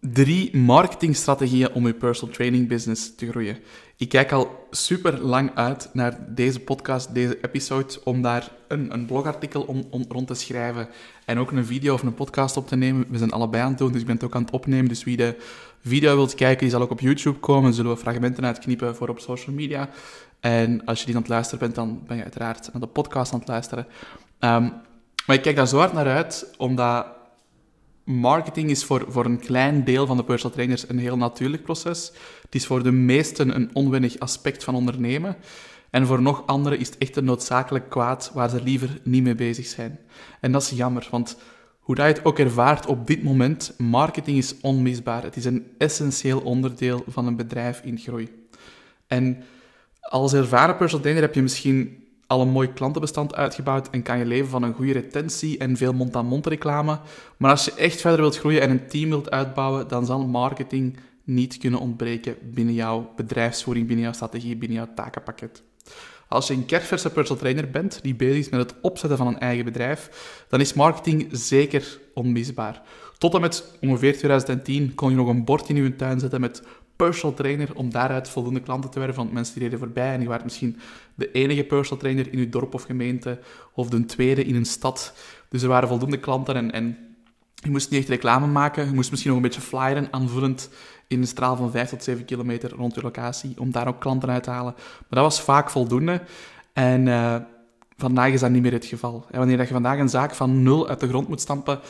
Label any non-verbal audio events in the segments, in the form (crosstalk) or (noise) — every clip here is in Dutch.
Drie marketingstrategieën om je personal training business te groeien. Ik kijk al super lang uit naar deze podcast, deze episode, om daar een, een blogartikel om, om, rond te schrijven en ook een video of een podcast op te nemen. We zijn allebei aan het doen, dus ik ben het ook aan het opnemen. Dus wie de video wilt kijken, die zal ook op YouTube komen. Zullen we fragmenten uitknippen voor op social media. En als je die aan het luisteren bent, dan ben je uiteraard naar de podcast aan het luisteren. Ehm, maar ik kijk daar zo hard naar uit, omdat marketing is voor, voor een klein deel van de personal trainers een heel natuurlijk proces. Het is voor de meesten een onwennig aspect van ondernemen. En voor nog anderen is het echt een noodzakelijk kwaad waar ze liever niet mee bezig zijn. En dat is jammer, want hoe dat je het ook ervaart op dit moment, marketing is onmisbaar. Het is een essentieel onderdeel van een bedrijf in groei. En als ervaren personal trainer heb je misschien al een mooi klantenbestand uitgebouwd en kan je leven van een goede retentie en veel mond-aan-mond reclame. Maar als je echt verder wilt groeien en een team wilt uitbouwen, dan zal marketing niet kunnen ontbreken binnen jouw bedrijfsvoering, binnen jouw strategie, binnen jouw takenpakket. Als je een kerstverse personal trainer bent die bezig is met het opzetten van een eigen bedrijf, dan is marketing zeker onmisbaar. Tot en met ongeveer 2010 kon je nog een bord in je tuin zetten met personal trainer om daaruit voldoende klanten te werven. Want mensen die reden voorbij en die waren misschien de enige personal trainer in uw dorp of gemeente of de tweede in een stad. Dus er waren voldoende klanten en, en je moest niet echt reclame maken. Je moest misschien nog een beetje flyeren, aanvullend in een straal van 5 tot 7 kilometer rond je locatie, om daar ook klanten uit te halen. Maar dat was vaak voldoende. En uh, vandaag is dat niet meer het geval. En wanneer je vandaag een zaak van nul uit de grond moet stampen,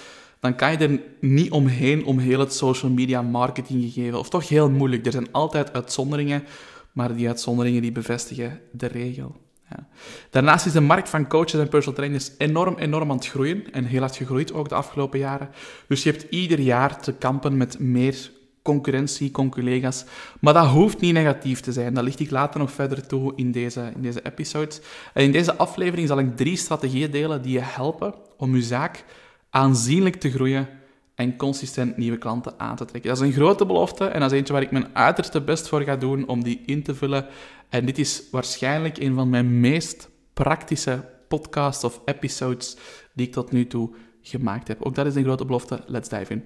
dan kan je er niet omheen om heel het social media marketing gegeven. Of toch heel moeilijk. Er zijn altijd uitzonderingen, maar die uitzonderingen die bevestigen de regel. Ja. Daarnaast is de markt van coaches en personal trainers enorm, enorm aan het groeien. En heel hard gegroeid ook de afgelopen jaren. Dus je hebt ieder jaar te kampen met meer concurrentie, collega's. Maar dat hoeft niet negatief te zijn. Dat licht ik later nog verder toe in deze, in deze episode. En in deze aflevering zal ik drie strategieën delen die je helpen om je zaak aanzienlijk te groeien en consistent nieuwe klanten aan te trekken. Dat is een grote belofte en dat is eentje waar ik mijn uiterste best voor ga doen om die in te vullen. En dit is waarschijnlijk een van mijn meest praktische podcasts of episodes die ik tot nu toe gemaakt heb. Ook dat is een grote belofte. Let's dive in.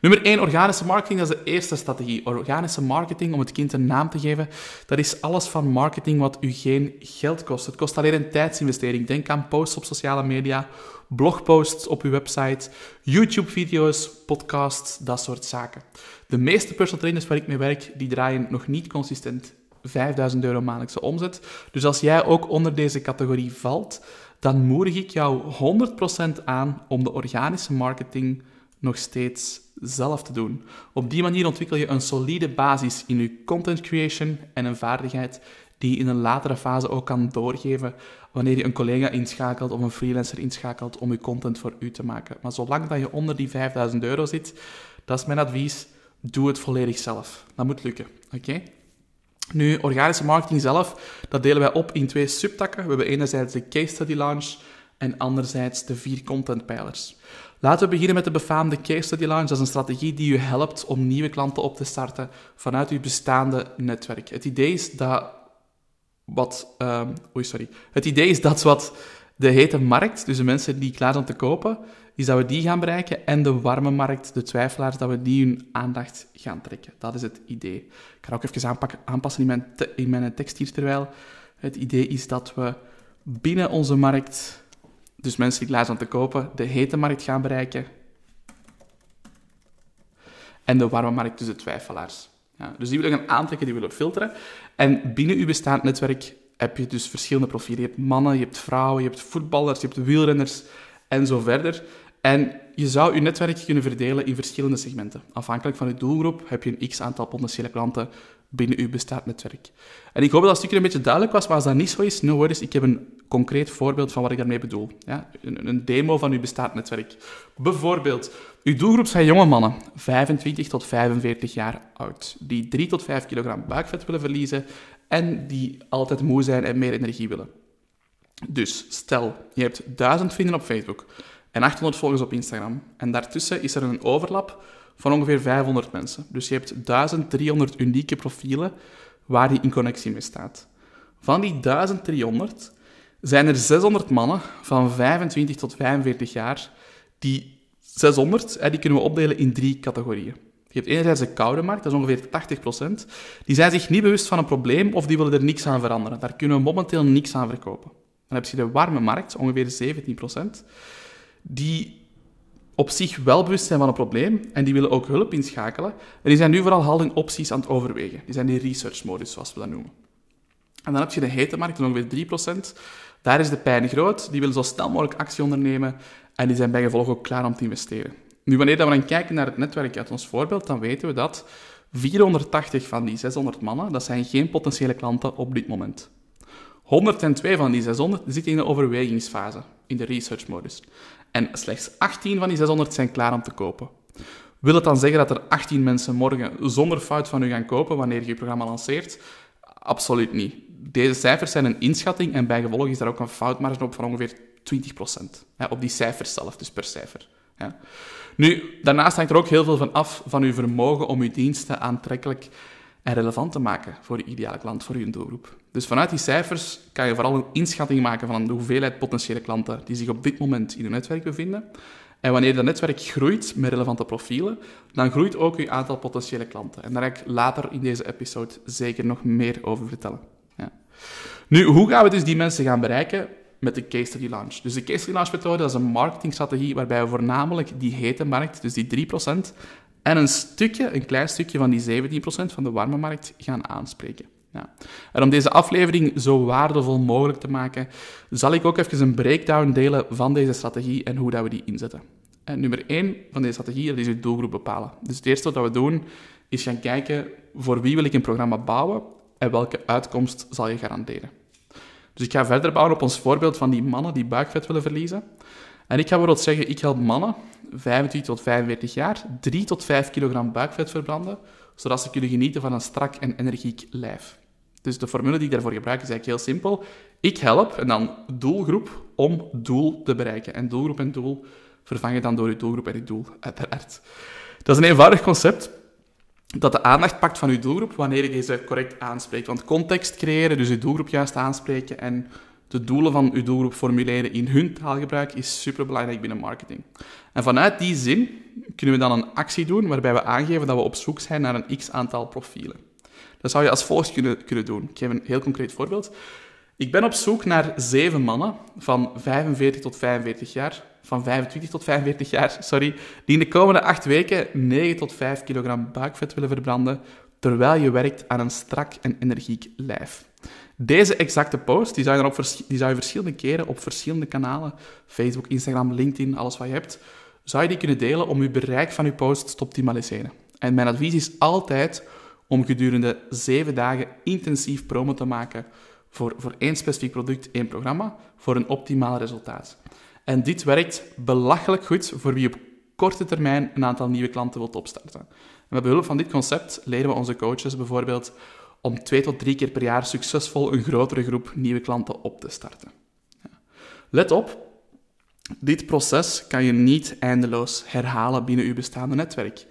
Nummer 1, organische marketing, dat is de eerste strategie. Organische marketing, om het kind een naam te geven, dat is alles van marketing wat u geen geld kost. Het kost alleen een tijdsinvestering. Denk aan posts op sociale media, blogposts op uw website, YouTube-video's, podcasts, dat soort zaken. De meeste personal trainers waar ik mee werk, die draaien nog niet consistent 5000 euro maandelijkse omzet. Dus als jij ook onder deze categorie valt, dan moedig ik jou 100% aan om de organische marketing nog steeds zelf te doen. Op die manier ontwikkel je een solide basis in je content creation en een vaardigheid die je in een latere fase ook kan doorgeven wanneer je een collega inschakelt of een freelancer inschakelt om je content voor u te maken. Maar zolang dat je onder die 5000 euro zit, dat is mijn advies, doe het volledig zelf. Dat moet lukken, oké? Nu, organische marketing zelf, dat delen wij op in twee subtakken. We hebben enerzijds de case study launch en anderzijds de vier contentpijlers. Laten we beginnen met de befaamde case study launch. Dat is een strategie die u helpt om nieuwe klanten op te starten vanuit uw bestaande netwerk. Het idee is dat wat... Oei, sorry. Het idee is dat wat de hete markt, dus de mensen die klaar zijn te kopen, is dat we die gaan bereiken en de warme markt, de twijfelaars, dat we die hun aandacht gaan trekken. Dat is het idee. Ik ga ook even aanpassen in mijn, in mijn tekst hier terwijl. Het idee is dat we binnen onze markt dus mensen die klaar zijn te kopen, de hete markt gaan bereiken. En de warme markt, dus de twijfelaars. Ja, dus die willen gaan aantrekken, die willen filteren. En binnen uw bestaand netwerk heb je dus verschillende profielen. Je hebt mannen, je hebt vrouwen, je hebt voetballers, je hebt wielrenners en zo verder. En je zou je netwerk kunnen verdelen in verschillende segmenten. Afhankelijk van je doelgroep heb je een x-aantal potentiële klanten binnen uw bestaand netwerk. En ik hoop dat dat stukje een beetje duidelijk was, maar als dat niet zo is, no worries, ik heb een concreet voorbeeld van wat ik daarmee bedoel. Ja? Een, een demo van uw bestaand netwerk. Bijvoorbeeld, uw doelgroep zijn jonge mannen, 25 tot 45 jaar oud, die 3 tot 5 kilogram buikvet willen verliezen en die altijd moe zijn en meer energie willen. Dus stel, je hebt 1000 vrienden op Facebook en 800 volgers op Instagram en daartussen is er een overlap van ongeveer 500 mensen. Dus je hebt 1300 unieke profielen waar die in connectie mee staat. Van die 1300 zijn er 600 mannen van 25 tot 45 jaar. Die 600 die kunnen we opdelen in drie categorieën. Je hebt enerzijds de koude markt, dat is ongeveer 80%. Die zijn zich niet bewust van een probleem of die willen er niks aan veranderen. Daar kunnen we momenteel niks aan verkopen. Dan heb je de warme markt, ongeveer 17%. Die op zich wel bewust zijn van een probleem en die willen ook hulp inschakelen. En die zijn nu vooral houding opties aan het overwegen. Die zijn die research-modus, zoals we dat noemen. En dan heb je de hete markt, ongeveer 3%. Daar is de pijn groot. Die willen zo snel mogelijk actie ondernemen en die zijn bij gevolg ook klaar om te investeren. Nu, wanneer we dan kijken naar het netwerk uit ons voorbeeld, dan weten we dat 480 van die 600 mannen, dat zijn geen potentiële klanten op dit moment. 102 van die 600 zitten in de overwegingsfase, in de research-modus. En slechts 18 van die 600 zijn klaar om te kopen. Wil het dan zeggen dat er 18 mensen morgen zonder fout van u gaan kopen wanneer je je programma lanceert? Absoluut niet. Deze cijfers zijn een inschatting en bijgevolg is daar ook een foutmarge op van ongeveer 20%. Ja, op die cijfers zelf, dus per cijfer. Ja. Nu, daarnaast hangt er ook heel veel van af van uw vermogen om uw diensten aantrekkelijk en relevant te maken voor je ideale klant, voor uw doelgroep. Dus vanuit die cijfers kan je vooral een inschatting maken van de hoeveelheid potentiële klanten die zich op dit moment in uw netwerk bevinden. En wanneer dat netwerk groeit met relevante profielen, dan groeit ook uw aantal potentiële klanten. En daar ga ik later in deze episode zeker nog meer over vertellen. Ja. Nu, hoe gaan we dus die mensen gaan bereiken? Met de case study launch. Dus de case study launch methode dat is een marketingstrategie waarbij we voornamelijk die hete markt, dus die 3%, en een stukje, een klein stukje van die 17% van de warme markt gaan aanspreken. Ja. En om deze aflevering zo waardevol mogelijk te maken, zal ik ook even een breakdown delen van deze strategie en hoe dat we die inzetten. En nummer 1 van deze strategie dat is je doelgroep bepalen. Dus het eerste wat we doen, is gaan kijken voor wie wil ik een programma bouwen en welke uitkomst zal je garanderen. Dus ik ga verder bouwen op ons voorbeeld van die mannen die buikvet willen verliezen. En ik ga bijvoorbeeld zeggen, ik help mannen, 25 tot 45 jaar, 3 tot 5 kilogram buikvet verbranden, zodat ze kunnen genieten van een strak en energiek lijf. Dus de formule die ik daarvoor gebruik is eigenlijk heel simpel. Ik help, en dan doelgroep, om doel te bereiken. En doelgroep en doel vervangen dan door je doelgroep en je doel, uiteraard. Dat is een eenvoudig concept dat de aandacht pakt van je doelgroep wanneer je deze correct aanspreekt. Want context creëren, dus je doelgroep juist aanspreken en de doelen van uw doelgroep formuleren in hun taalgebruik is superbelangrijk binnen marketing. En vanuit die zin kunnen we dan een actie doen waarbij we aangeven dat we op zoek zijn naar een x-aantal profielen. Dat zou je als volgt kunnen, kunnen doen. Ik geef een heel concreet voorbeeld. Ik ben op zoek naar zeven mannen van 45 tot 45 jaar, van 25 tot 45 jaar, sorry, die in de komende acht weken 9 tot 5 kilogram buikvet willen verbranden, terwijl je werkt aan een strak en energiek lijf. Deze exacte post die zou, je op die verschillende keren op verschillende kanalen, Facebook, Instagram, LinkedIn, alles wat je hebt, zou je die kunnen delen om je bereik van je posts te optimaliseren. En mijn advies is altijd om gedurende zeven dagen intensief promo te maken voor, voor één specifiek product, één programma, voor een optimaal resultaat. En dit werkt belachelijk goed voor wie op korte termijn een aantal nieuwe klanten wilt opstarten. En met behulp van dit concept leren we onze coaches bijvoorbeeld om twee tot drie keer per jaar succesvol een grotere groep nieuwe klanten op te starten. Let op, dit proces kan je niet eindeloos herhalen binnen je bestaande netwerk.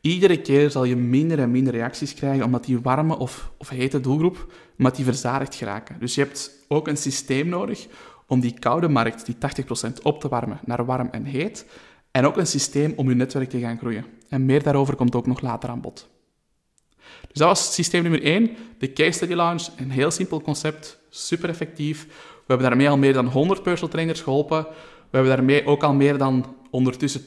Iedere keer zal je minder en minder reacties krijgen, omdat die warme of, of hete doelgroep omdat die verzadigd geraken. Dus je hebt ook een systeem nodig om die koude markt, die 80% op te warmen naar warm en heet. En ook een systeem om je netwerk te gaan groeien. En meer daarover komt ook nog later aan bod. Dus dat was systeem nummer 1, de case study launch. Een heel simpel concept, super effectief. We hebben daarmee al meer dan 100 personal trainers geholpen. We hebben daarmee ook al meer dan ondertussen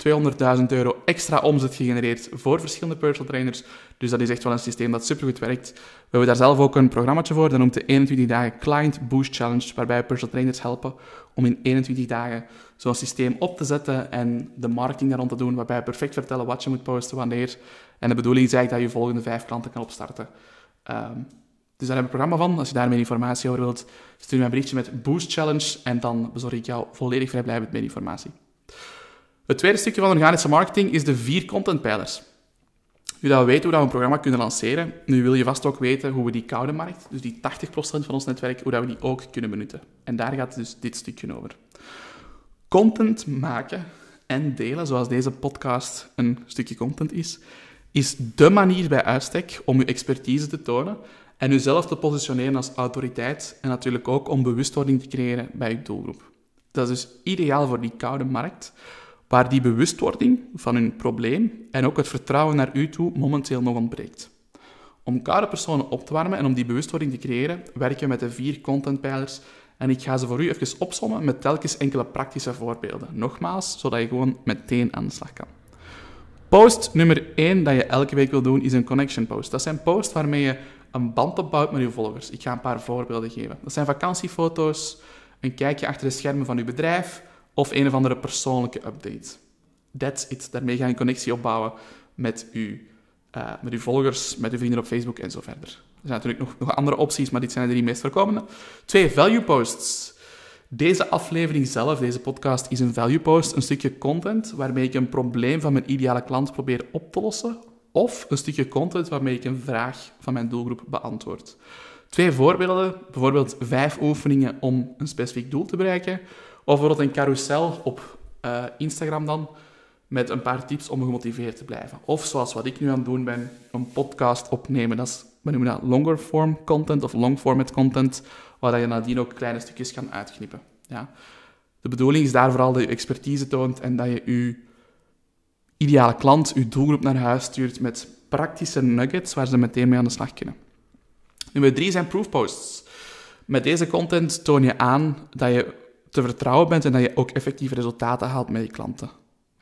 200.000 euro extra omzet gegenereerd voor verschillende personal trainers. Dus dat is echt wel een systeem dat supergoed werkt. We hebben daar zelf ook een programma voor, dat noemt de 21 dagen Client Boost Challenge, waarbij personal trainers helpen om in 21 dagen zo'n systeem op te zetten en de marketing daar rond te doen, waarbij perfect vertellen wat je moet posten, wanneer. En de bedoeling is eigenlijk dat je volgende vijf klanten kan opstarten. Um, dus daar hebben we een programma van. Als je daar meer informatie over wilt, stuur me een berichtje met Boost Challenge en dan bezorg ik jou volledig vrijblijvend met informatie. Het tweede stukje van organische marketing is de vier contentpijlers. Nu dat we weten hoe we een programma kunnen lanceren, nu wil je vast ook weten hoe we die koude markt, dus die 80% van ons netwerk, hoe dat we die ook kunnen benutten. En daar gaat dus dit stukje over. Content maken en delen, zoals deze podcast een stukje content is, is dé manier bij uitstek om je expertise te tonen en jezelf te positioneren als autoriteit en natuurlijk ook om bewustwording te creëren bij je doelgroep. Dat is dus ideaal voor die koude markt, waar die bewustwording van hun probleem en ook het vertrouwen naar u toe momenteel nog ontbreekt. Om koude personen op te warmen en om die bewustwording te creëren, werken we met de vier contentpijlers en ik ga ze voor u even opsommen met telkens enkele praktische voorbeelden. Nogmaals, zodat je gewoon meteen aan de slag kan. Post nummer 1 dat je elke week wil doen is een connection post. Dat zijn posts waarmee je een band opbouwt met je volgers. Ik ga een paar voorbeelden geven. Dat zijn vakantiefoto's, een kijkje achter de schermen van uw bedrijf of een of andere persoonlijke update. That's it. Daarmee ga je een connectie opbouwen met uw, uh, met uw volgers, met uw vrienden op Facebook en zo verder. Er zijn natuurlijk nog, nog andere opties, maar dit zijn de drie meest voorkomende. Twee, value posts. Deze aflevering zelf, deze podcast, is een value post, een stukje content waarmee ik een probleem van mijn ideale klant probeer op te lossen, of een stukje content waarmee ik een vraag van mijn doelgroep beantwoord. Twee voorbeelden, bijvoorbeeld vijf oefeningen om een specifiek doel te bereiken, of bijvoorbeeld een carousel op uh, Instagram dan, met een paar tips om gemotiveerd te blijven. Of zoals wat ik nu aan het doen ben, een podcast opnemen. Dat is, we noemen dat longer form content of long format content, waar je nadien ook kleine stukjes kan uitknippen. Ja. De bedoeling is daar vooral dat je expertise toont en dat je je ideale klant, je doelgroep naar huis stuurt met praktische nuggets waar ze meteen mee aan de slag kunnen. Nummer drie zijn proofposts. Met deze content toon je aan dat je te vertrouwen bent en dat je ook effectieve resultaten haalt met je klanten.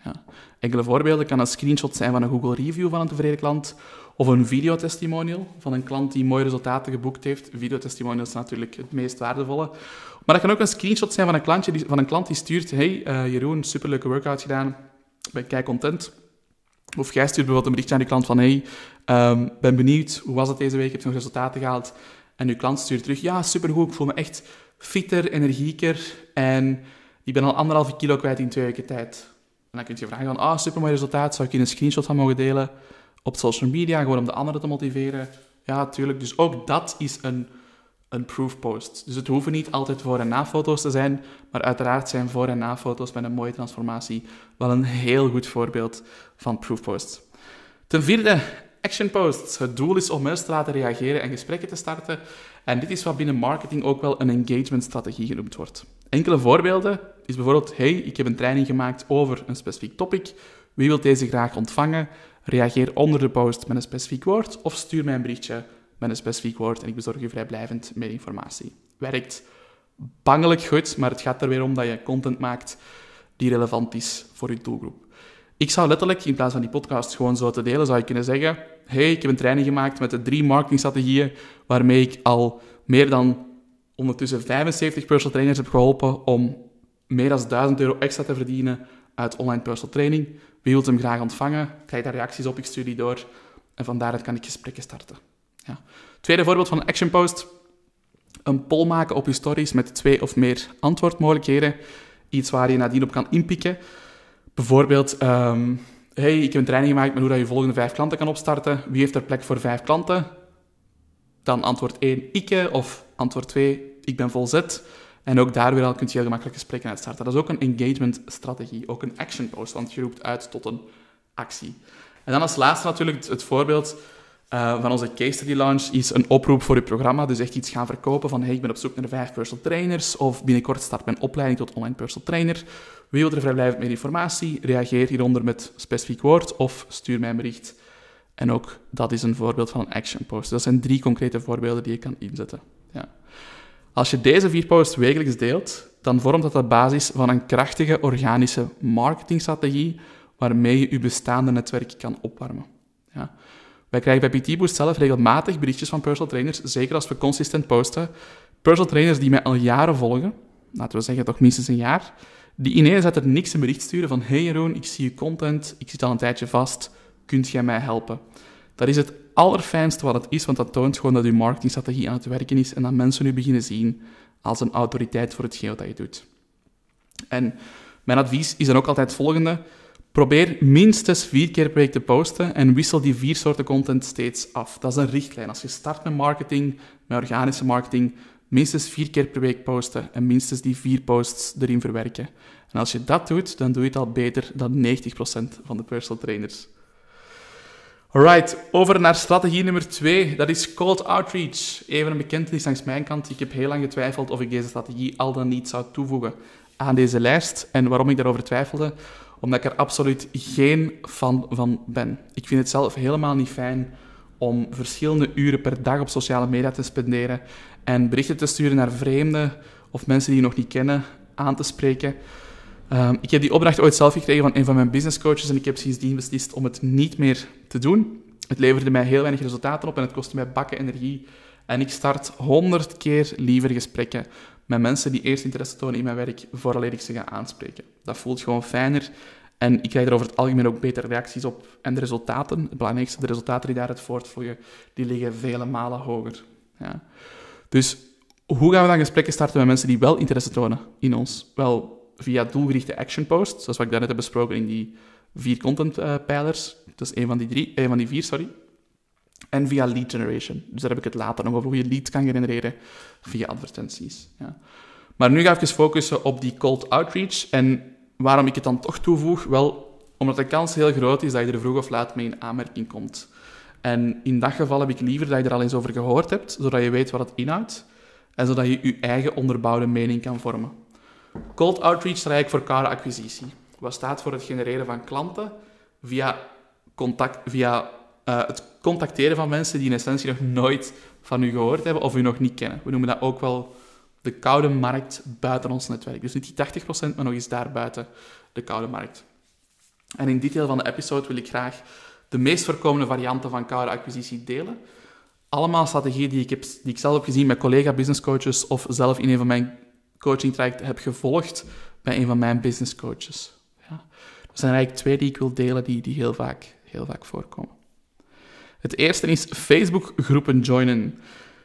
Ja. Enkele voorbeelden kan een screenshot zijn van een Google review van een tevreden klant of een videotestimonial van een klant die mooie resultaten geboekt heeft. Videotestimonial is natuurlijk het meest waardevolle. Maar dat kan ook een screenshot zijn van een, klantje die, van een klant die stuurt Hey uh, Jeroen, superleuke workout gedaan, ben kei content. Of jij stuurt bijvoorbeeld een berichtje aan je klant van Hey, um, ben benieuwd, hoe was het deze week, heb je nog resultaten gehaald? En je klant stuurt terug, ja, supergoed, ik voel me echt fitter, energieker en ik ben al anderhalve kilo kwijt in twee weken tijd. En dan kun je vragen van, ah, super mooi resultaat, zou ik je een screenshot van mogen delen op social media, gewoon om de anderen te motiveren? Ja, tuurlijk. Dus ook dat is een, een proof post. Dus het hoeven niet altijd voor- en na-foto's te zijn, maar uiteraard zijn voor- en na-foto's met een mooie transformatie wel een heel goed voorbeeld van proof posts. Ten vierde, action posts. Het doel is om mensen te laten reageren en gesprekken te starten. En dit is wat binnen marketing ook wel een engagement strategie genoemd wordt. Enkele voorbeelden is bijvoorbeeld, hey, ik heb een training gemaakt over een specifiek topic. Wie wil deze graag ontvangen? Reageer onder de post met een specifiek woord of stuur mij een berichtje met een specifiek woord en ik bezorg je vrijblijvend meer informatie. Werkt bangelijk goed, maar het gaat er weer om dat je content maakt die relevant is voor je doelgroep. Ik zou letterlijk, in plaats van die podcast gewoon zo te delen, zou je kunnen zeggen, hey, ik heb een training gemaakt met de drie marketingstrategieën waarmee ik al meer dan ondertussen 75 personal trainers heb geholpen om meer dan 1000 euro extra te verdienen uit online personal training. Wie wilt hem graag ontvangen? Krijg daar reacties op, ik stuur die door. En van daaruit kan ik gesprekken starten. Ja. Tweede voorbeeld van een action post. Een poll maken op je stories met twee of meer antwoordmogelijkheden. Iets waar je nadien op kan inpikken. Bijvoorbeeld, um, hey, ik heb een training gemaakt met hoe je volgende vijf klanten kan opstarten. Wie heeft er plek voor vijf klanten? Dan antwoord 1, ikke. Of antwoord 2, ik ben vol zet. En ook daar weer al kun je heel gemakkelijk gesprekken uitstarten. Dat is ook een engagement-strategie, ook een action post, want je roept uit tot een actie. En dan als laatste natuurlijk het voorbeeld uh, van onze case study launch is een oproep voor je programma. Dus echt iets gaan verkopen van hey, ik ben op zoek naar vijf personal trainers of binnenkort start mijn opleiding tot online personal trainer. Wie wil er vrijblijvend meer informatie? Reageer hieronder met specifiek woord of stuur mij een bericht. En ook dat is een voorbeeld van een action post. Dat zijn drie concrete voorbeelden die je kan inzetten. Ja. Als je deze vier posts wekelijks deelt, dan vormt dat de basis van een krachtige organische marketingstrategie waarmee je je bestaande netwerk kan opwarmen. Ja. Wij krijgen bij PT Boost zelf regelmatig berichtjes van personal trainers, zeker als we consistent posten. Personal trainers die mij al jaren volgen, laten we zeggen toch minstens een jaar, die ineens uit er niks een bericht sturen van hey Jeroen, ik zie je content, ik zit al een tijdje vast, kunt jij mij helpen? Dat is het allerfijnste wat het is, want dat toont gewoon dat je marketingstrategie aan het werken is en dat mensen nu beginnen zien als een autoriteit voor hetgeen dat je doet. En mijn advies is dan ook altijd het volgende. Probeer minstens vier keer per week te posten en wissel die vier soorten content steeds af. Dat is een richtlijn. Als je start met marketing, met organische marketing, minstens vier keer per week posten en minstens die vier posts erin verwerken. En als je dat doet, dan doe je het al beter dan 90% van de personal trainers. Alright, over naar strategie nummer twee. Dat is cold outreach. Even een bekentenis langs mijn kant. Ik heb heel lang getwijfeld of ik deze strategie al dan niet zou toevoegen aan deze lijst. En waarom ik daarover twijfelde? Omdat ik er absoluut geen fan van ben. Ik vind het zelf helemaal niet fijn om verschillende uren per dag op sociale media te spenderen en berichten te sturen naar vreemden of mensen die je nog niet kennen aan te spreken. Ehm, ik heb die opdracht ooit zelf gekregen van een van mijn business coaches en ik heb sindsdien beslist om het niet meer te doen. Het leverde mij heel weinig resultaten op en het kostte mij bakken energie. En ik start honderd keer liever gesprekken met mensen die eerst interesse tonen in mijn werk, vooraleer ik ze ga aanspreken. Dat voelt gewoon fijner en ik krijg er over het algemeen ook betere reacties op. En de resultaten, het belangrijkste, de resultaten die daaruit voortvloeien, die liggen vele malen hoger. Ja. Dus hoe gaan we dan gesprekken starten met mensen die wel interesse tonen in ons? Wel, via doelgerichte action posts, zoals wat ik daarnet heb besproken in die vier contentpijlers. Uh, dat is een van die, drie, een van die vier, sorry. En via lead generation. Dus daar heb ik het later nog over hoe je leads kan genereren via advertenties. Ja. Maar nu ga ik even focussen op die cold outreach. En waarom ik het dan toch toevoeg? Wel, omdat de kans heel groot is dat je er vroeg of laat mee in aanmerking komt. En in dat geval heb ik liever dat je er al eens over gehoord hebt, zodat je weet wat het inhoudt en zodat je je eigen onderbouwde mening kan vormen. Cold outreach staat voor koude acquisitie. Wat staat voor het genereren van klanten via, contact, via uh, het contacteren van mensen die in essentie nog nooit van u gehoord hebben of u nog niet kennen. We noemen dat ook wel de koude markt buiten ons netwerk. Dus niet die 80%, maar nog eens daarbuiten de koude markt. En in dit deel van de episode wil ik graag de meest voorkomende varianten van koude acquisitie delen. Allemaal strategieën die ik, heb, die ik zelf heb gezien met collega business coaches of zelf in een van mijn coaching trajecten heb gevolgd bij een van mijn business coaches. Ja. Er zijn eigenlijk twee die ik wil delen die, die heel, vaak, heel vaak voorkomen. Het eerste is Facebook-groepen joinen.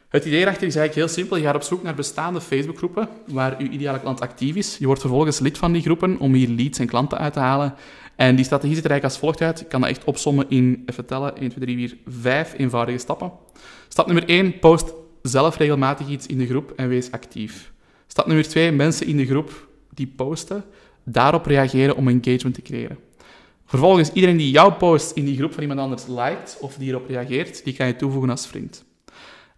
Het idee erachter is eigenlijk heel simpel. Je gaat op zoek naar bestaande Facebook-groepen waar uw ideale klant actief is. Je wordt vervolgens lid van die groepen om hier leads en klanten uit te halen. En die strategie ziet er eigenlijk als volgt uit. Ik kan dat echt opsommen in, even tellen, 1, 2, 3, 4, 5 eenvoudige stappen. Stap nummer 1, post zelf regelmatig iets in de groep en wees actief. Stap nummer 2, mensen in de groep die posten, daarop reageren om engagement te creëren. Vervolgens, iedereen die jouw post in die groep van iemand anders liked of die erop reageert, die kan je toevoegen als vriend.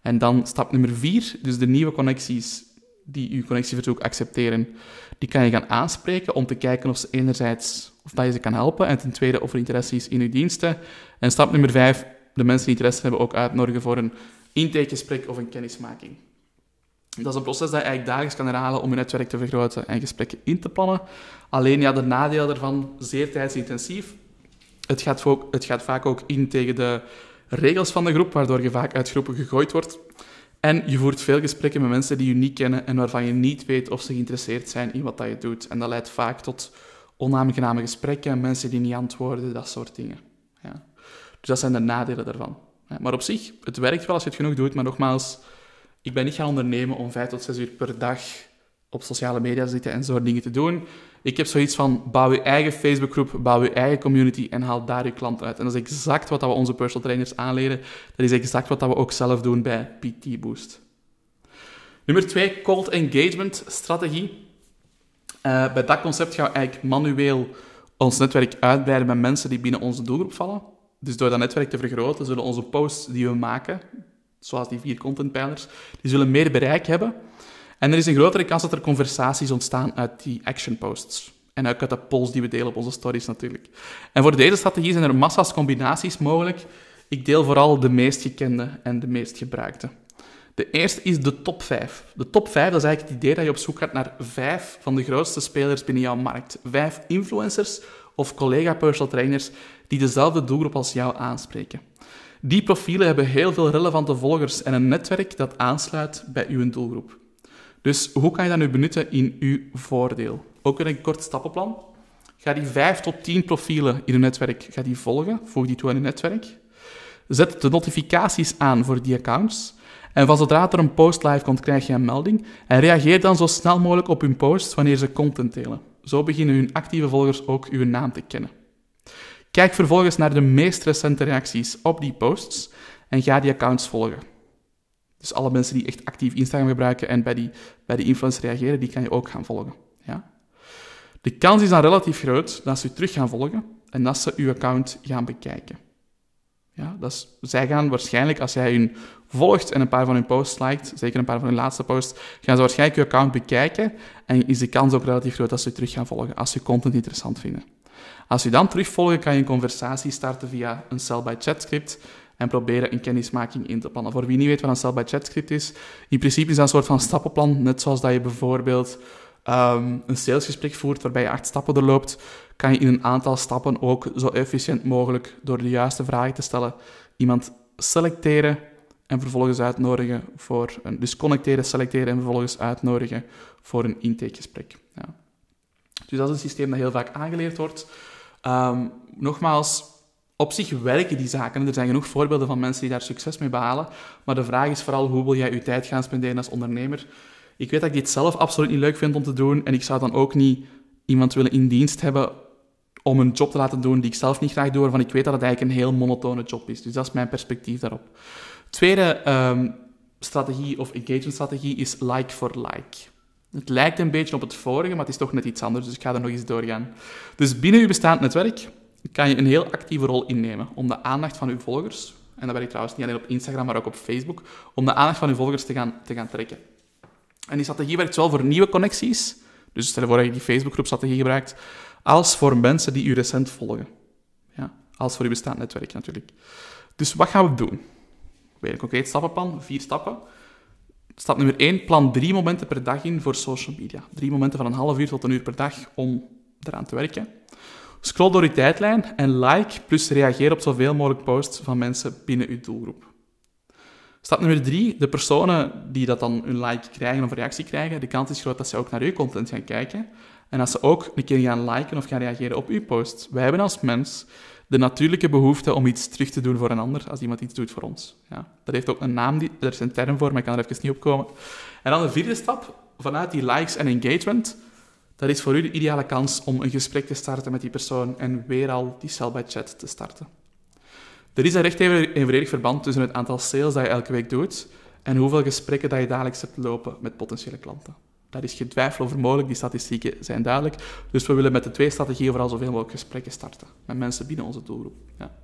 En dan stap nummer 4, dus de nieuwe connecties die uw connectieverzoek accepteren, die kan je gaan aanspreken om te kijken of ze enerzijds of dat je ze kan helpen en ten tweede of er interesse is in uw diensten. En stap nummer 5, de mensen die interesse hebben ook uitnodigen voor een intakegesprek of een kennismaking. Dat is een proces dat je eigenlijk dagelijks kan herhalen om je netwerk te vergroten en gesprekken in te plannen. Alleen ja, de nadeel daarvan, zeer tijdsintensief. Het gaat, het gaat vaak ook in tegen de regels van de groep, waardoor je vaak uit groepen gegooid wordt. En je voert veel gesprekken met mensen die je niet kennen en waarvan je niet weet of ze geïnteresseerd zijn in wat dat je doet. En dat leidt vaak tot onaangename gesprekken, mensen die niet antwoorden, dat soort dingen. Ja. Dus dat zijn de nadelen daarvan. Maar op zich, het werkt wel als je het genoeg doet, maar nogmaals, ik ben niet gaan ondernemen om vijf tot zes uur per dag op sociale media te zitten en zo dingen te doen. Ik heb zoiets van, bouw je eigen Facebookgroep, bouw je eigen community en haal daar je klant uit. En dat is exact wat we onze personal trainers aanleren. Dat is exact wat we ook zelf doen bij PT Boost. Nummer twee, cold engagement strategie. Uh, bij dat concept gaan we eigenlijk manueel ons netwerk uitbreiden met mensen die binnen onze doelgroep vallen. Dus door dat netwerk te vergroten, zullen onze posts die we maken, zoals die vier contentpijlers, die zullen meer bereik hebben. En er is een grotere kans dat er conversaties ontstaan uit die action posts. En ook uit de polls die we delen op onze stories natuurlijk. En voor deze strategie zijn er massa's combinaties mogelijk. Ik deel vooral de meest gekende en de meest gebruikte. De eerste is de top 5. De top 5 dat is eigenlijk het idee dat je op zoek gaat naar vijf van de grootste spelers binnen jouw markt. Vijf influencers of collega personal trainers die dezelfde doelgroep als jou aanspreken. Die profielen hebben heel veel relevante volgers en een netwerk dat aansluit bij uw doelgroep. Dus hoe kan je dat nu benutten in uw voordeel? Ook weer een kort stappenplan. Ga die 5 tot 10 profielen in uw netwerk ga die volgen. Voeg die toe aan uw netwerk. Zet de notificaties aan voor die accounts. En van zodra er een post live komt, krijg je een melding. En reageer dan zo snel mogelijk op hun post wanneer ze content delen. Zo beginnen hun actieve volgers ook uw naam te kennen. Kijk vervolgens naar de meest recente reacties op die posts en ga die accounts volgen. Dus alle mensen die echt actief Instagram gebruiken en bij die, bij die influencer reageren, die kan je ook gaan volgen. Ja? De kans is dan relatief groot dat ze u terug gaan volgen en dat ze uw account gaan bekijken. Ja, dat is, zij gaan waarschijnlijk, als jij hun volgt en een paar van hun posts liked, zeker een paar van hun laatste posts, gaan ze waarschijnlijk je account bekijken en is de kans ook relatief groot dat ze je terug gaan volgen als ze content interessant vinden. Als je dan terugvolgt, kan je een conversatie starten via een sell-by-chat script en proberen een kennismaking in te plannen. Voor wie niet weet wat een sell-by-chat script is, in principe is dat een soort van stappenplan, net zoals dat je bijvoorbeeld um, een salesgesprek voert waarbij je acht stappen doorloopt, kan je in een aantal stappen ook zo efficiënt mogelijk door de juiste vragen te stellen iemand selecteren en vervolgens uitnodigen voor een... Dus connecteren, selecteren en vervolgens uitnodigen voor een intakegesprek. Ja. Dus dat is een systeem dat heel vaak aangeleerd wordt. Um, nogmaals, op zich werken die zaken. Er zijn genoeg voorbeelden van mensen die daar succes mee behalen. Maar de vraag is vooral, hoe wil jij je tijd gaan spenderen als ondernemer? Ik weet dat ik dit zelf absoluut niet leuk vind om te doen. En ik zou dan ook niet iemand willen in dienst hebben om een job te laten doen die ik zelf niet graag doe, waarvan ik weet dat het eigenlijk een heel monotone job is. Dus dat is mijn perspectief daarop. Tweede um, strategie of engagement strategie is like for like. Het lijkt een beetje op het vorige, maar het is toch net iets anders, dus ik ga er nog eens doorgaan. Dus binnen uw bestaand netwerk kan je een heel actieve rol innemen om de aandacht van uw volgers, en dat werkt trouwens niet alleen op Instagram, maar ook op Facebook, om de aandacht van uw volgers te gaan, te gaan trekken. En die strategie werkt zowel voor nieuwe connecties, dus stel voor dat je die Facebookgroep-strategie gebruikt, als voor mensen die u recent volgen. Ja, als voor uw bestaand netwerk natuurlijk. Dus wat gaan we doen? Weer een concreet stappenplan, vier stappen. Stap nummer 1, plan drie momenten per dag in voor social media. Drie momenten van een half uur tot een uur per dag om eraan te werken. Scroll door je tijdlijn en like plus reageer op zoveel mogelijk posts van mensen binnen uw doelgroep. Stap nummer drie, de personen die dat dan een like krijgen of reactie krijgen, de kans is groot dat ze ook naar uw content gaan kijken. En dat ze ook een keer gaan liken of gaan reageren op uw post. Wij hebben als mens de natuurlijke behoefte om iets terug te doen voor een ander als iemand iets doet voor ons. Ja, dat heeft ook een naam, die, er is een term voor, maar ik kan er even niet op komen. En dan de vierde stap, vanuit die likes en engagement, dat is voor u de ideale kans om een gesprek te starten met die persoon en weer al die sell by chat te starten. Er is een recht evenredig verband tussen het aantal sales dat je elke week doet en hoeveel gesprekken dat je dagelijks hebt lopen met potentiële klanten. Daar is geen twijfel over mogelijk, die statistieken zijn duidelijk. Dus we willen met de twee strategieën vooral zoveel mogelijk gesprekken starten met mensen binnen onze doelgroep. Ja.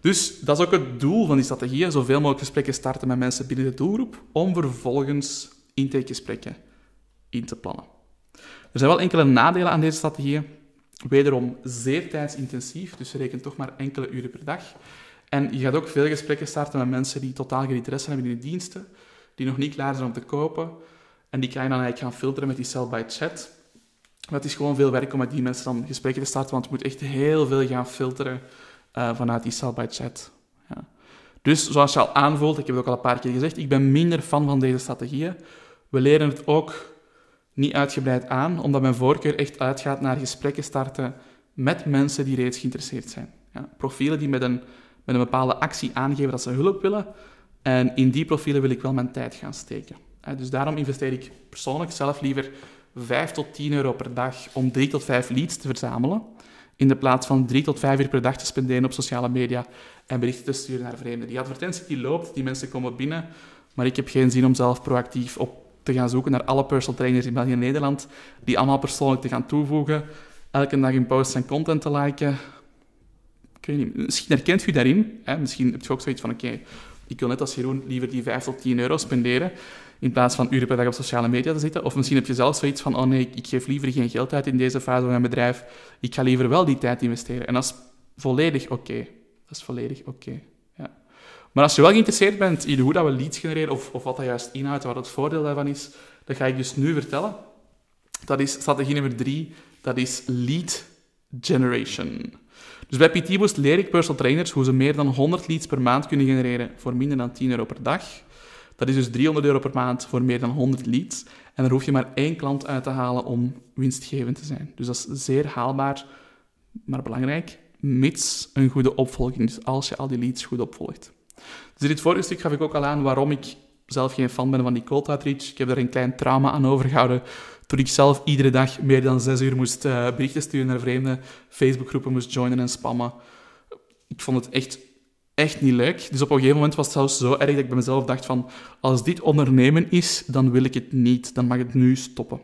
Dus dat is ook het doel van die strategieën, zoveel mogelijk gesprekken starten met mensen binnen de doelgroep, om vervolgens intakegesprekken in te plannen. Er zijn wel enkele nadelen aan deze strategieën. Wederom zeer tijdsintensief, dus reken toch maar enkele uren per dag. En je gaat ook veel gesprekken starten met mensen die totaal geen interesse hebben in de diensten, die nog niet klaar zijn om te kopen, en die kan je dan eigenlijk gaan filteren met die cell by chat. Het is gewoon veel werk om met die mensen dan gesprekken te starten, want je moet echt heel veel gaan filteren uh, vanuit die cell by chat. Ja. Dus zoals je al aanvoelt, ik heb het ook al een paar keer gezegd, ik ben minder fan van deze strategieën. We leren het ook niet uitgebreid aan, omdat mijn voorkeur echt uitgaat naar gesprekken starten met mensen die reeds geïnteresseerd zijn. Ja, profielen die met een, met een bepaalde actie aangeven dat ze hulp willen. En in die profielen wil ik wel mijn tijd gaan steken. Dus daarom investeer ik persoonlijk zelf liever 5 tot 10 euro per dag om 3 tot 5 leads te verzamelen, in de plaats van 3 tot 5 uur per dag te spenderen op sociale media en berichten te sturen naar vreemden. Die advertentie die loopt, die mensen komen binnen, maar ik heb geen zin om zelf proactief op te gaan zoeken naar alle personal trainers in België en Nederland, die allemaal persoonlijk te gaan toevoegen, elke dag hun posts en content te liken. Ik weet niet, misschien herkent u daarin. Hè? Misschien heb je ook zoiets van, oké, ik wil net als Jeroen liever die 5 tot 10 euro spenderen in plaats van uren per dag op sociale media te zitten. Of misschien heb je zelf zoiets van, oh nee, ik geef liever geen geld uit in deze fase van mijn bedrijf. Ik ga liever wel die tijd investeren. En dat is volledig oké. Dat is volledig oké. Maar als je wel geïnteresseerd bent in hoe dat we leads genereren, of, of wat dat juist inhoudt, wat het voordeel daarvan is, dat ga ik dus nu vertellen. Dat is strategie nummer drie, dat is lead generation. Dus bij PT Boost leer ik personal trainers hoe ze meer dan 100 leads per maand kunnen genereren voor minder dan 10 euro per dag. Dat is dus 300 euro per maand voor meer dan 100 leads. En daar hoef je maar één klant uit te halen om winstgevend te zijn. Dus dat is zeer haalbaar, maar belangrijk, mits een goede opvolging. Dus als je al die leads goed opvolgt. Dus in dit vorige stuk gaf ik ook al aan waarom ik zelf geen fan ben van die cold outreach. Ik heb daar een klein trauma aan overgehouden toen ik zelf iedere dag meer dan zes uur moest uh, berichten sturen naar vreemde Facebookgroepen moest joinen en spammen. Ik vond het echt echt niet leuk. Dus op een gegeven moment was het zelfs zo erg dat ik bij mezelf dacht van, als dit ondernemen is, dan wil ik het niet. Dan mag het nu stoppen.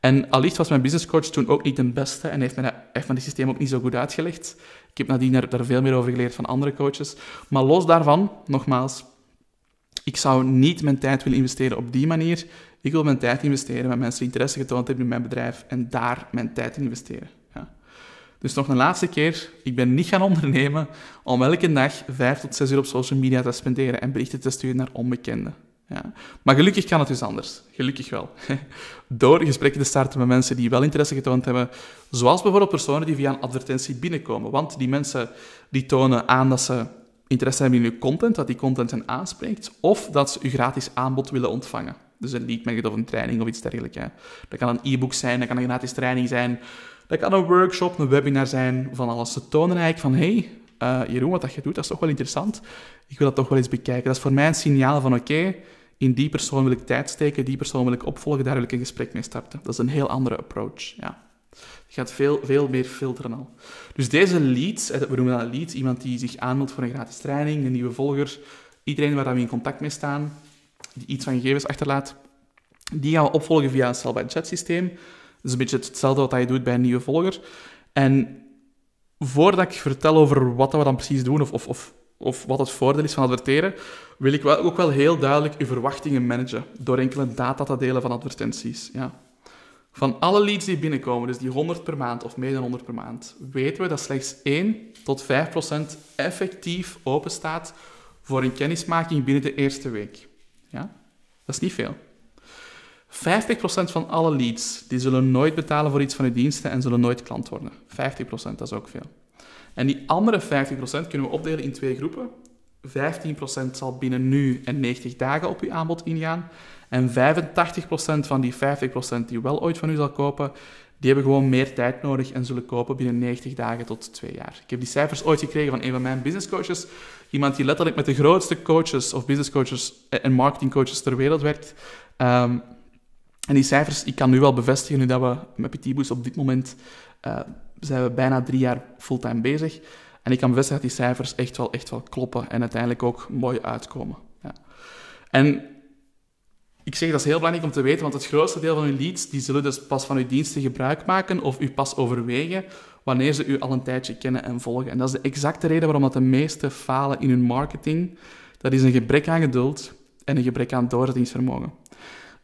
En allicht was mijn businesscoach toen ook niet de beste en heeft mij, dat, heeft systeem ook niet zo goed uitgelegd. Ik heb nadien daar, daar veel meer over geleerd van andere coaches. Maar los daarvan, nogmaals, ik zou niet mijn tijd willen investeren op die manier. Ik wil mijn tijd investeren met mensen die interesse getoond hebben in mijn bedrijf en daar mijn tijd in investeren. Ja. Dus nog een laatste keer, ik ben niet gaan ondernemen om elke dag vijf tot zes uur op social media te spenderen en berichten te sturen naar onbekenden. Ja. Maar gelukkig kan het dus anders. Gelukkig wel. (laughs) Door gesprekken te starten met mensen die wel interesse getoond hebben, zoals bijvoorbeeld personen die via een advertentie binnenkomen. Want die mensen die tonen aan dat ze interesse hebben in uw content, dat die content hen aanspreekt, of dat ze uw gratis aanbod willen ontvangen. Dus een lead magnet of een training of iets dergelijks. Dat kan een e-book zijn, dat kan een gratis training zijn, dat kan een workshop, een webinar zijn, van alles. Ze tonen eigenlijk van, hey, uh, Jeroen, wat dat je doet, dat is toch wel interessant. Ik wil dat toch wel eens bekijken. Dat is voor mij een signaal van, oké, in die persoon wil ik tijd steken, die persoon wil ik opvolgen, daar wil ik een gesprek mee starten. Dat is een heel andere approach, ja. Je gaat veel, veel meer filteren al. Dus deze lead, eh, we noemen dat lead, iemand die zich aanmeldt voor een gratis training, een nieuwe volger, iedereen waar we in contact mee staan, die iets van gegevens achterlaat, die gaan we opvolgen via een cell-by-chat systeem. Dat is een beetje hetzelfde wat je doet bij een nieuwe volger. En voordat ik vertel over wat we dan precies doen, of, of, of, wat het voordeel is van adverteren, wil ik wel, ook wel heel duidelijk uw verwachtingen managen door enkele data te delen van advertenties. Ja. Van alle leads die binnenkomen, dus die 100 per maand of meer dan 100 per maand, weten we dat slechts 1 tot 5 procent effectief openstaat voor een kennismaking binnen de eerste week. Ja? Dat is niet veel. 50% van alle leads die zullen nooit betalen voor iets van uw diensten en zullen nooit klant worden. 50%, dat is ook veel. En die andere 50% kunnen we opdelen in twee groepen. 15% zal binnen nu en 90 dagen op uw aanbod ingaan. En 85% van die 50% die wel ooit van u zal kopen, die hebben gewoon meer tijd nodig en zullen kopen binnen 90 dagen tot 2 jaar. Ik heb die cijfers ooit gekregen van een van mijn business coaches. Iemand die letterlijk met de grootste coaches of business coaches en marketing coaches ter wereld werkt. Um, en die cijfers, ik kan nu wel bevestigen, nu dat we met PT op dit moment uh, zijn we bijna drie jaar fulltime bezig. En ik kan bevestigen dat die cijfers echt wel, echt wel kloppen en uiteindelijk ook mooi uitkomen. Ja. En ik zeg dat is heel belangrijk om te weten, want het grootste deel van uw leads die zullen dus pas van uw diensten gebruik maken of u pas overwegen wanneer ze u al een tijdje kennen en volgen. En dat is de exacte reden waarom dat de meeste falen in hun marketing. Dat is een gebrek aan geduld en een gebrek aan doorzettingsvermogen.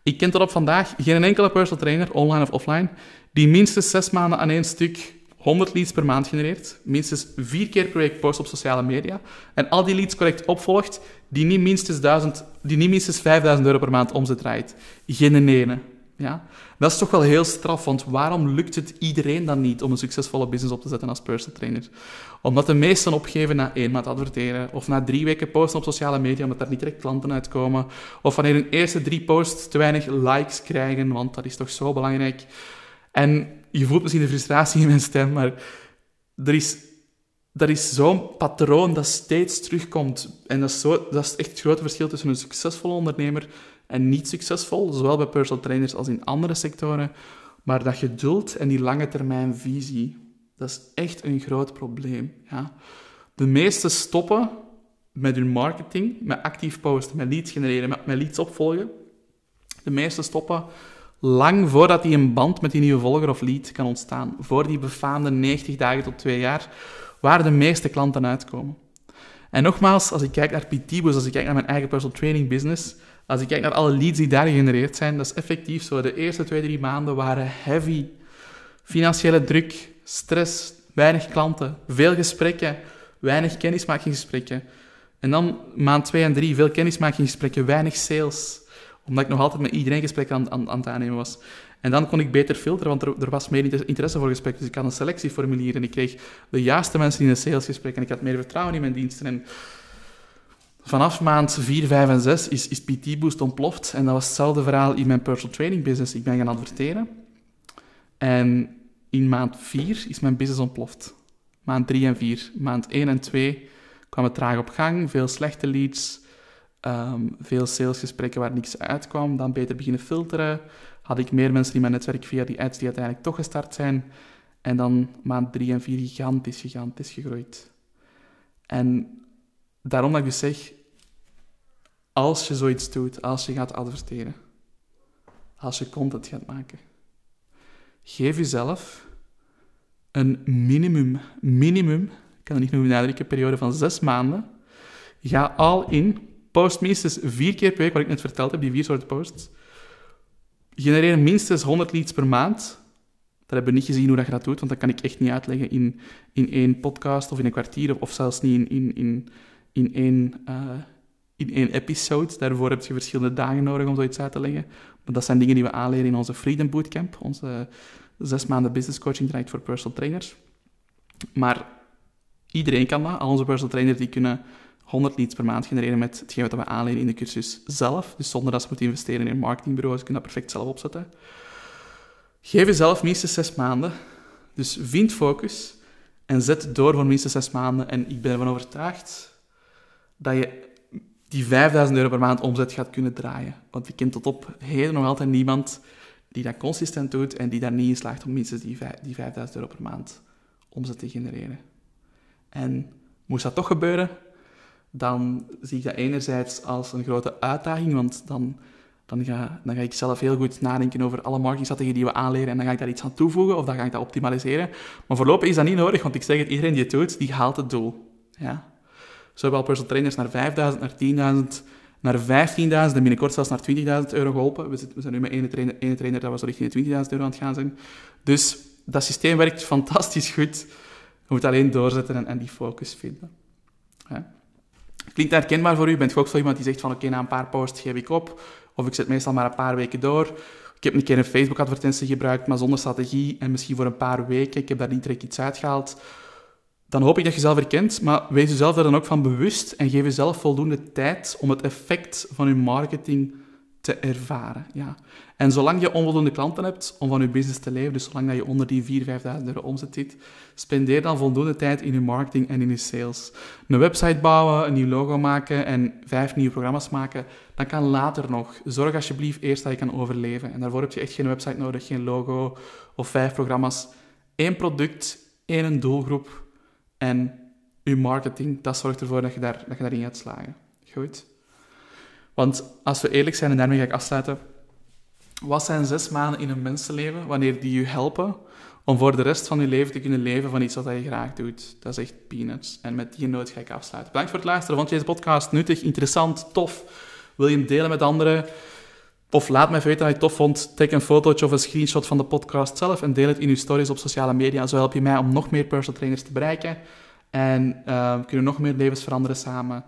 Ik ken tot op vandaag geen enkele personal trainer, online of offline, die minstens zes maanden aan één stuk 100 leads per maand genereert, minstens vier keer per week post op sociale media en al die leads correct opvolgt, die niet minstens, 1000, die niet minstens 5000 euro per maand omzet draait. Geen ene. Ja? Dat is toch wel heel straf, want waarom lukt het iedereen dan niet om een succesvolle business op te zetten als personal trainer? Omdat de meesten opgeven na één maand adverteren, of na drie weken posten op sociale media, omdat daar niet direct klanten uitkomen, of wanneer hun eerste drie posts te weinig likes krijgen, want dat is toch zo belangrijk. En je voelt misschien de frustratie in mijn stem, maar er is, er is zo'n patroon dat steeds terugkomt. En dat is, zo, dat is echt het grote verschil tussen een succesvolle ondernemer en niet succesvol, zowel bij personal trainers als in andere sectoren. Maar dat geduld en die lange termijn visie, dat is echt een groot probleem. Ja. De meesten stoppen met hun marketing, met actief posten, met leads genereren, met, met leads opvolgen. De meesten stoppen lang voordat die een band met die nieuwe volger of lead kan ontstaan. Voor die befaamde 90 dagen tot 2 jaar, waar de meeste klanten uitkomen. En nogmaals, als ik kijk naar PT als ik kijk naar mijn eigen personal training business, als ik kijk naar alle leads die daar gegenereerd zijn, dat is effectief zo. De eerste twee, drie maanden waren heavy. Financiële druk, stress, weinig klanten, veel gesprekken, weinig kennismakingsgesprekken. En dan maand twee en drie, veel kennismakingsgesprekken, weinig sales. Omdat ik nog altijd met iedereen gesprekken aan, aan, aan het aannemen was. En dan kon ik beter filteren, want er, er, was meer interesse voor gesprekken. Dus ik had een selectieformulier en ik kreeg de juiste mensen in een salesgesprek en ik had meer vertrouwen in mijn diensten. En Vanaf maand 4, 5 en 6 is, is PT Boost ontploft. En dat was hetzelfde verhaal in mijn personal training business. Ik ben gaan adverteren. En in maand 4 is mijn business ontploft. Maand 3 en 4. Maand 1 en 2 kwam het traag op gang. Veel slechte leads. Um, veel salesgesprekken waar niks uitkwam. Dan beter beginnen filteren. Had ik meer mensen in mijn netwerk via die ads die uiteindelijk toch gestart zijn. En dan maand 3 en 4 gigantisch, gigantisch gegroeid. En daarom dat ik dus zeg, als je zoiets doet, als je gaat adverteren, als je content gaat maken, geef jezelf een minimum, minimum, ik kan het niet meer benadrukken, periode van zes maanden. Ga al in, post minstens vier keer per week, wat ik net verteld heb, die vier soorten posts. Genereer minstens 100 leads per maand, Dat hebben we niet gezien hoe dat je dat doet, want dat kan ik echt niet uitleggen in, in één podcast of in een kwartier, of zelfs niet in, in, in, in, één, uh, in één episode. Daarvoor heb je verschillende dagen nodig om zoiets uit te leggen. Maar dat zijn dingen die we aanleren in onze Freedom Bootcamp, onze zes maanden business coaching traject voor personal trainers. Maar iedereen kan dat. Al onze personal trainers die kunnen 100 leads per maand genereren met hetgeen wat we aanleren in de cursus zelf. Dus zonder dat ze moeten investeren in een marketingbureau. Ze kunnen dat perfect zelf opzetten. Geef jezelf minstens zes maanden. Dus vind focus en zet door voor minstens zes maanden. En ik ben ervan overtuigd dat je die 5000 euro per maand omzet gaat kunnen draaien. Want ik ken tot op heden nog altijd niemand die dat consistent doet en die daar niet in slaagt om minstens die, die 5000 euro per maand omzet te genereren. En moest dat toch gebeuren, dan zie ik dat enerzijds als een grote uitdaging, want dan, dan, ga, dan ga ik zelf heel goed nadenken over alle marketingstrategieën die we aanleren en dan ga ik daar iets aan toevoegen of dan ga ik dat optimaliseren. Maar voorlopig is dat niet nodig, want ik zeg het, iedereen die het doet, die haalt het doel. Ja? Zo hebben al personal trainers naar 5000, naar 10.000, naar 15.000 en binnenkort zelfs naar 20.000 euro geholpen. We, zitten, we zijn nu met één trainer, ene trainer dat we zo richting de 20.000 euro aan het gaan zijn. Dus dat systeem werkt (laughs) fantastisch goed. Je moet alleen doorzetten en, en die focus vinden. Ja. Klinkt herkenbaar voor u? Bent u ook zo iemand die zegt van oké, na een paar posts geef ik op. Of ik zet meestal maar een paar weken door. Ik heb een keer een Facebook-advertentie gebruikt, maar zonder strategie. En misschien voor een paar weken. Ik heb daar niet direct iets uitgehaald dan hoop ik dat je zelf herkent, maar wees jezelf daar dan ook van bewust en geef jezelf voldoende tijd om het effect van je marketing te ervaren. Ja. En zolang je onvoldoende klanten hebt om van je business te leven, dus zolang dat je onder die 4.000, 5.000 euro omzet zit, spendeer dan voldoende tijd in je marketing en in je sales. Een website bouwen, een nieuw logo maken en vijf nieuwe programma's maken, dat kan later nog. Zorg alsjeblieft eerst dat je kan overleven. En daarvoor heb je echt geen website nodig, geen logo of vijf programma's. Eén product, één doelgroep en je marketing, dat zorgt ervoor dat je, daar, dat je daarin gaat slagen. Goed? Want als we eerlijk zijn, en daarmee ga ik afsluiten, wat zijn zes maanden in een mensenleven wanneer die je helpen om voor de rest van je leven te kunnen leven van iets wat je graag doet? Dat is echt peanuts. En met die noot ga ik afsluiten. Bedankt voor het luisteren. Vond je deze podcast nuttig, interessant, tof? Wil je hem delen met anderen? Of laat me weten dat je het tof vond. Tag een fotootje of een screenshot van de podcast zelf en deel het in je stories op sociale media. Zo help je mij om nog meer personal trainers te bereiken. En uh, kunnen nog meer levens veranderen samen.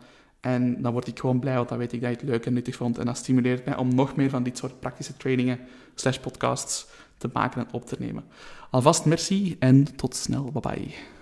En dan word ik gewoon blij, want dan weet ik dat je het leuk en nuttig vond. En dat stimuleert mij om nog meer van dit soort praktische trainingen slash podcasts te maken en op te nemen. Alvast merci en tot snel. Bye bye.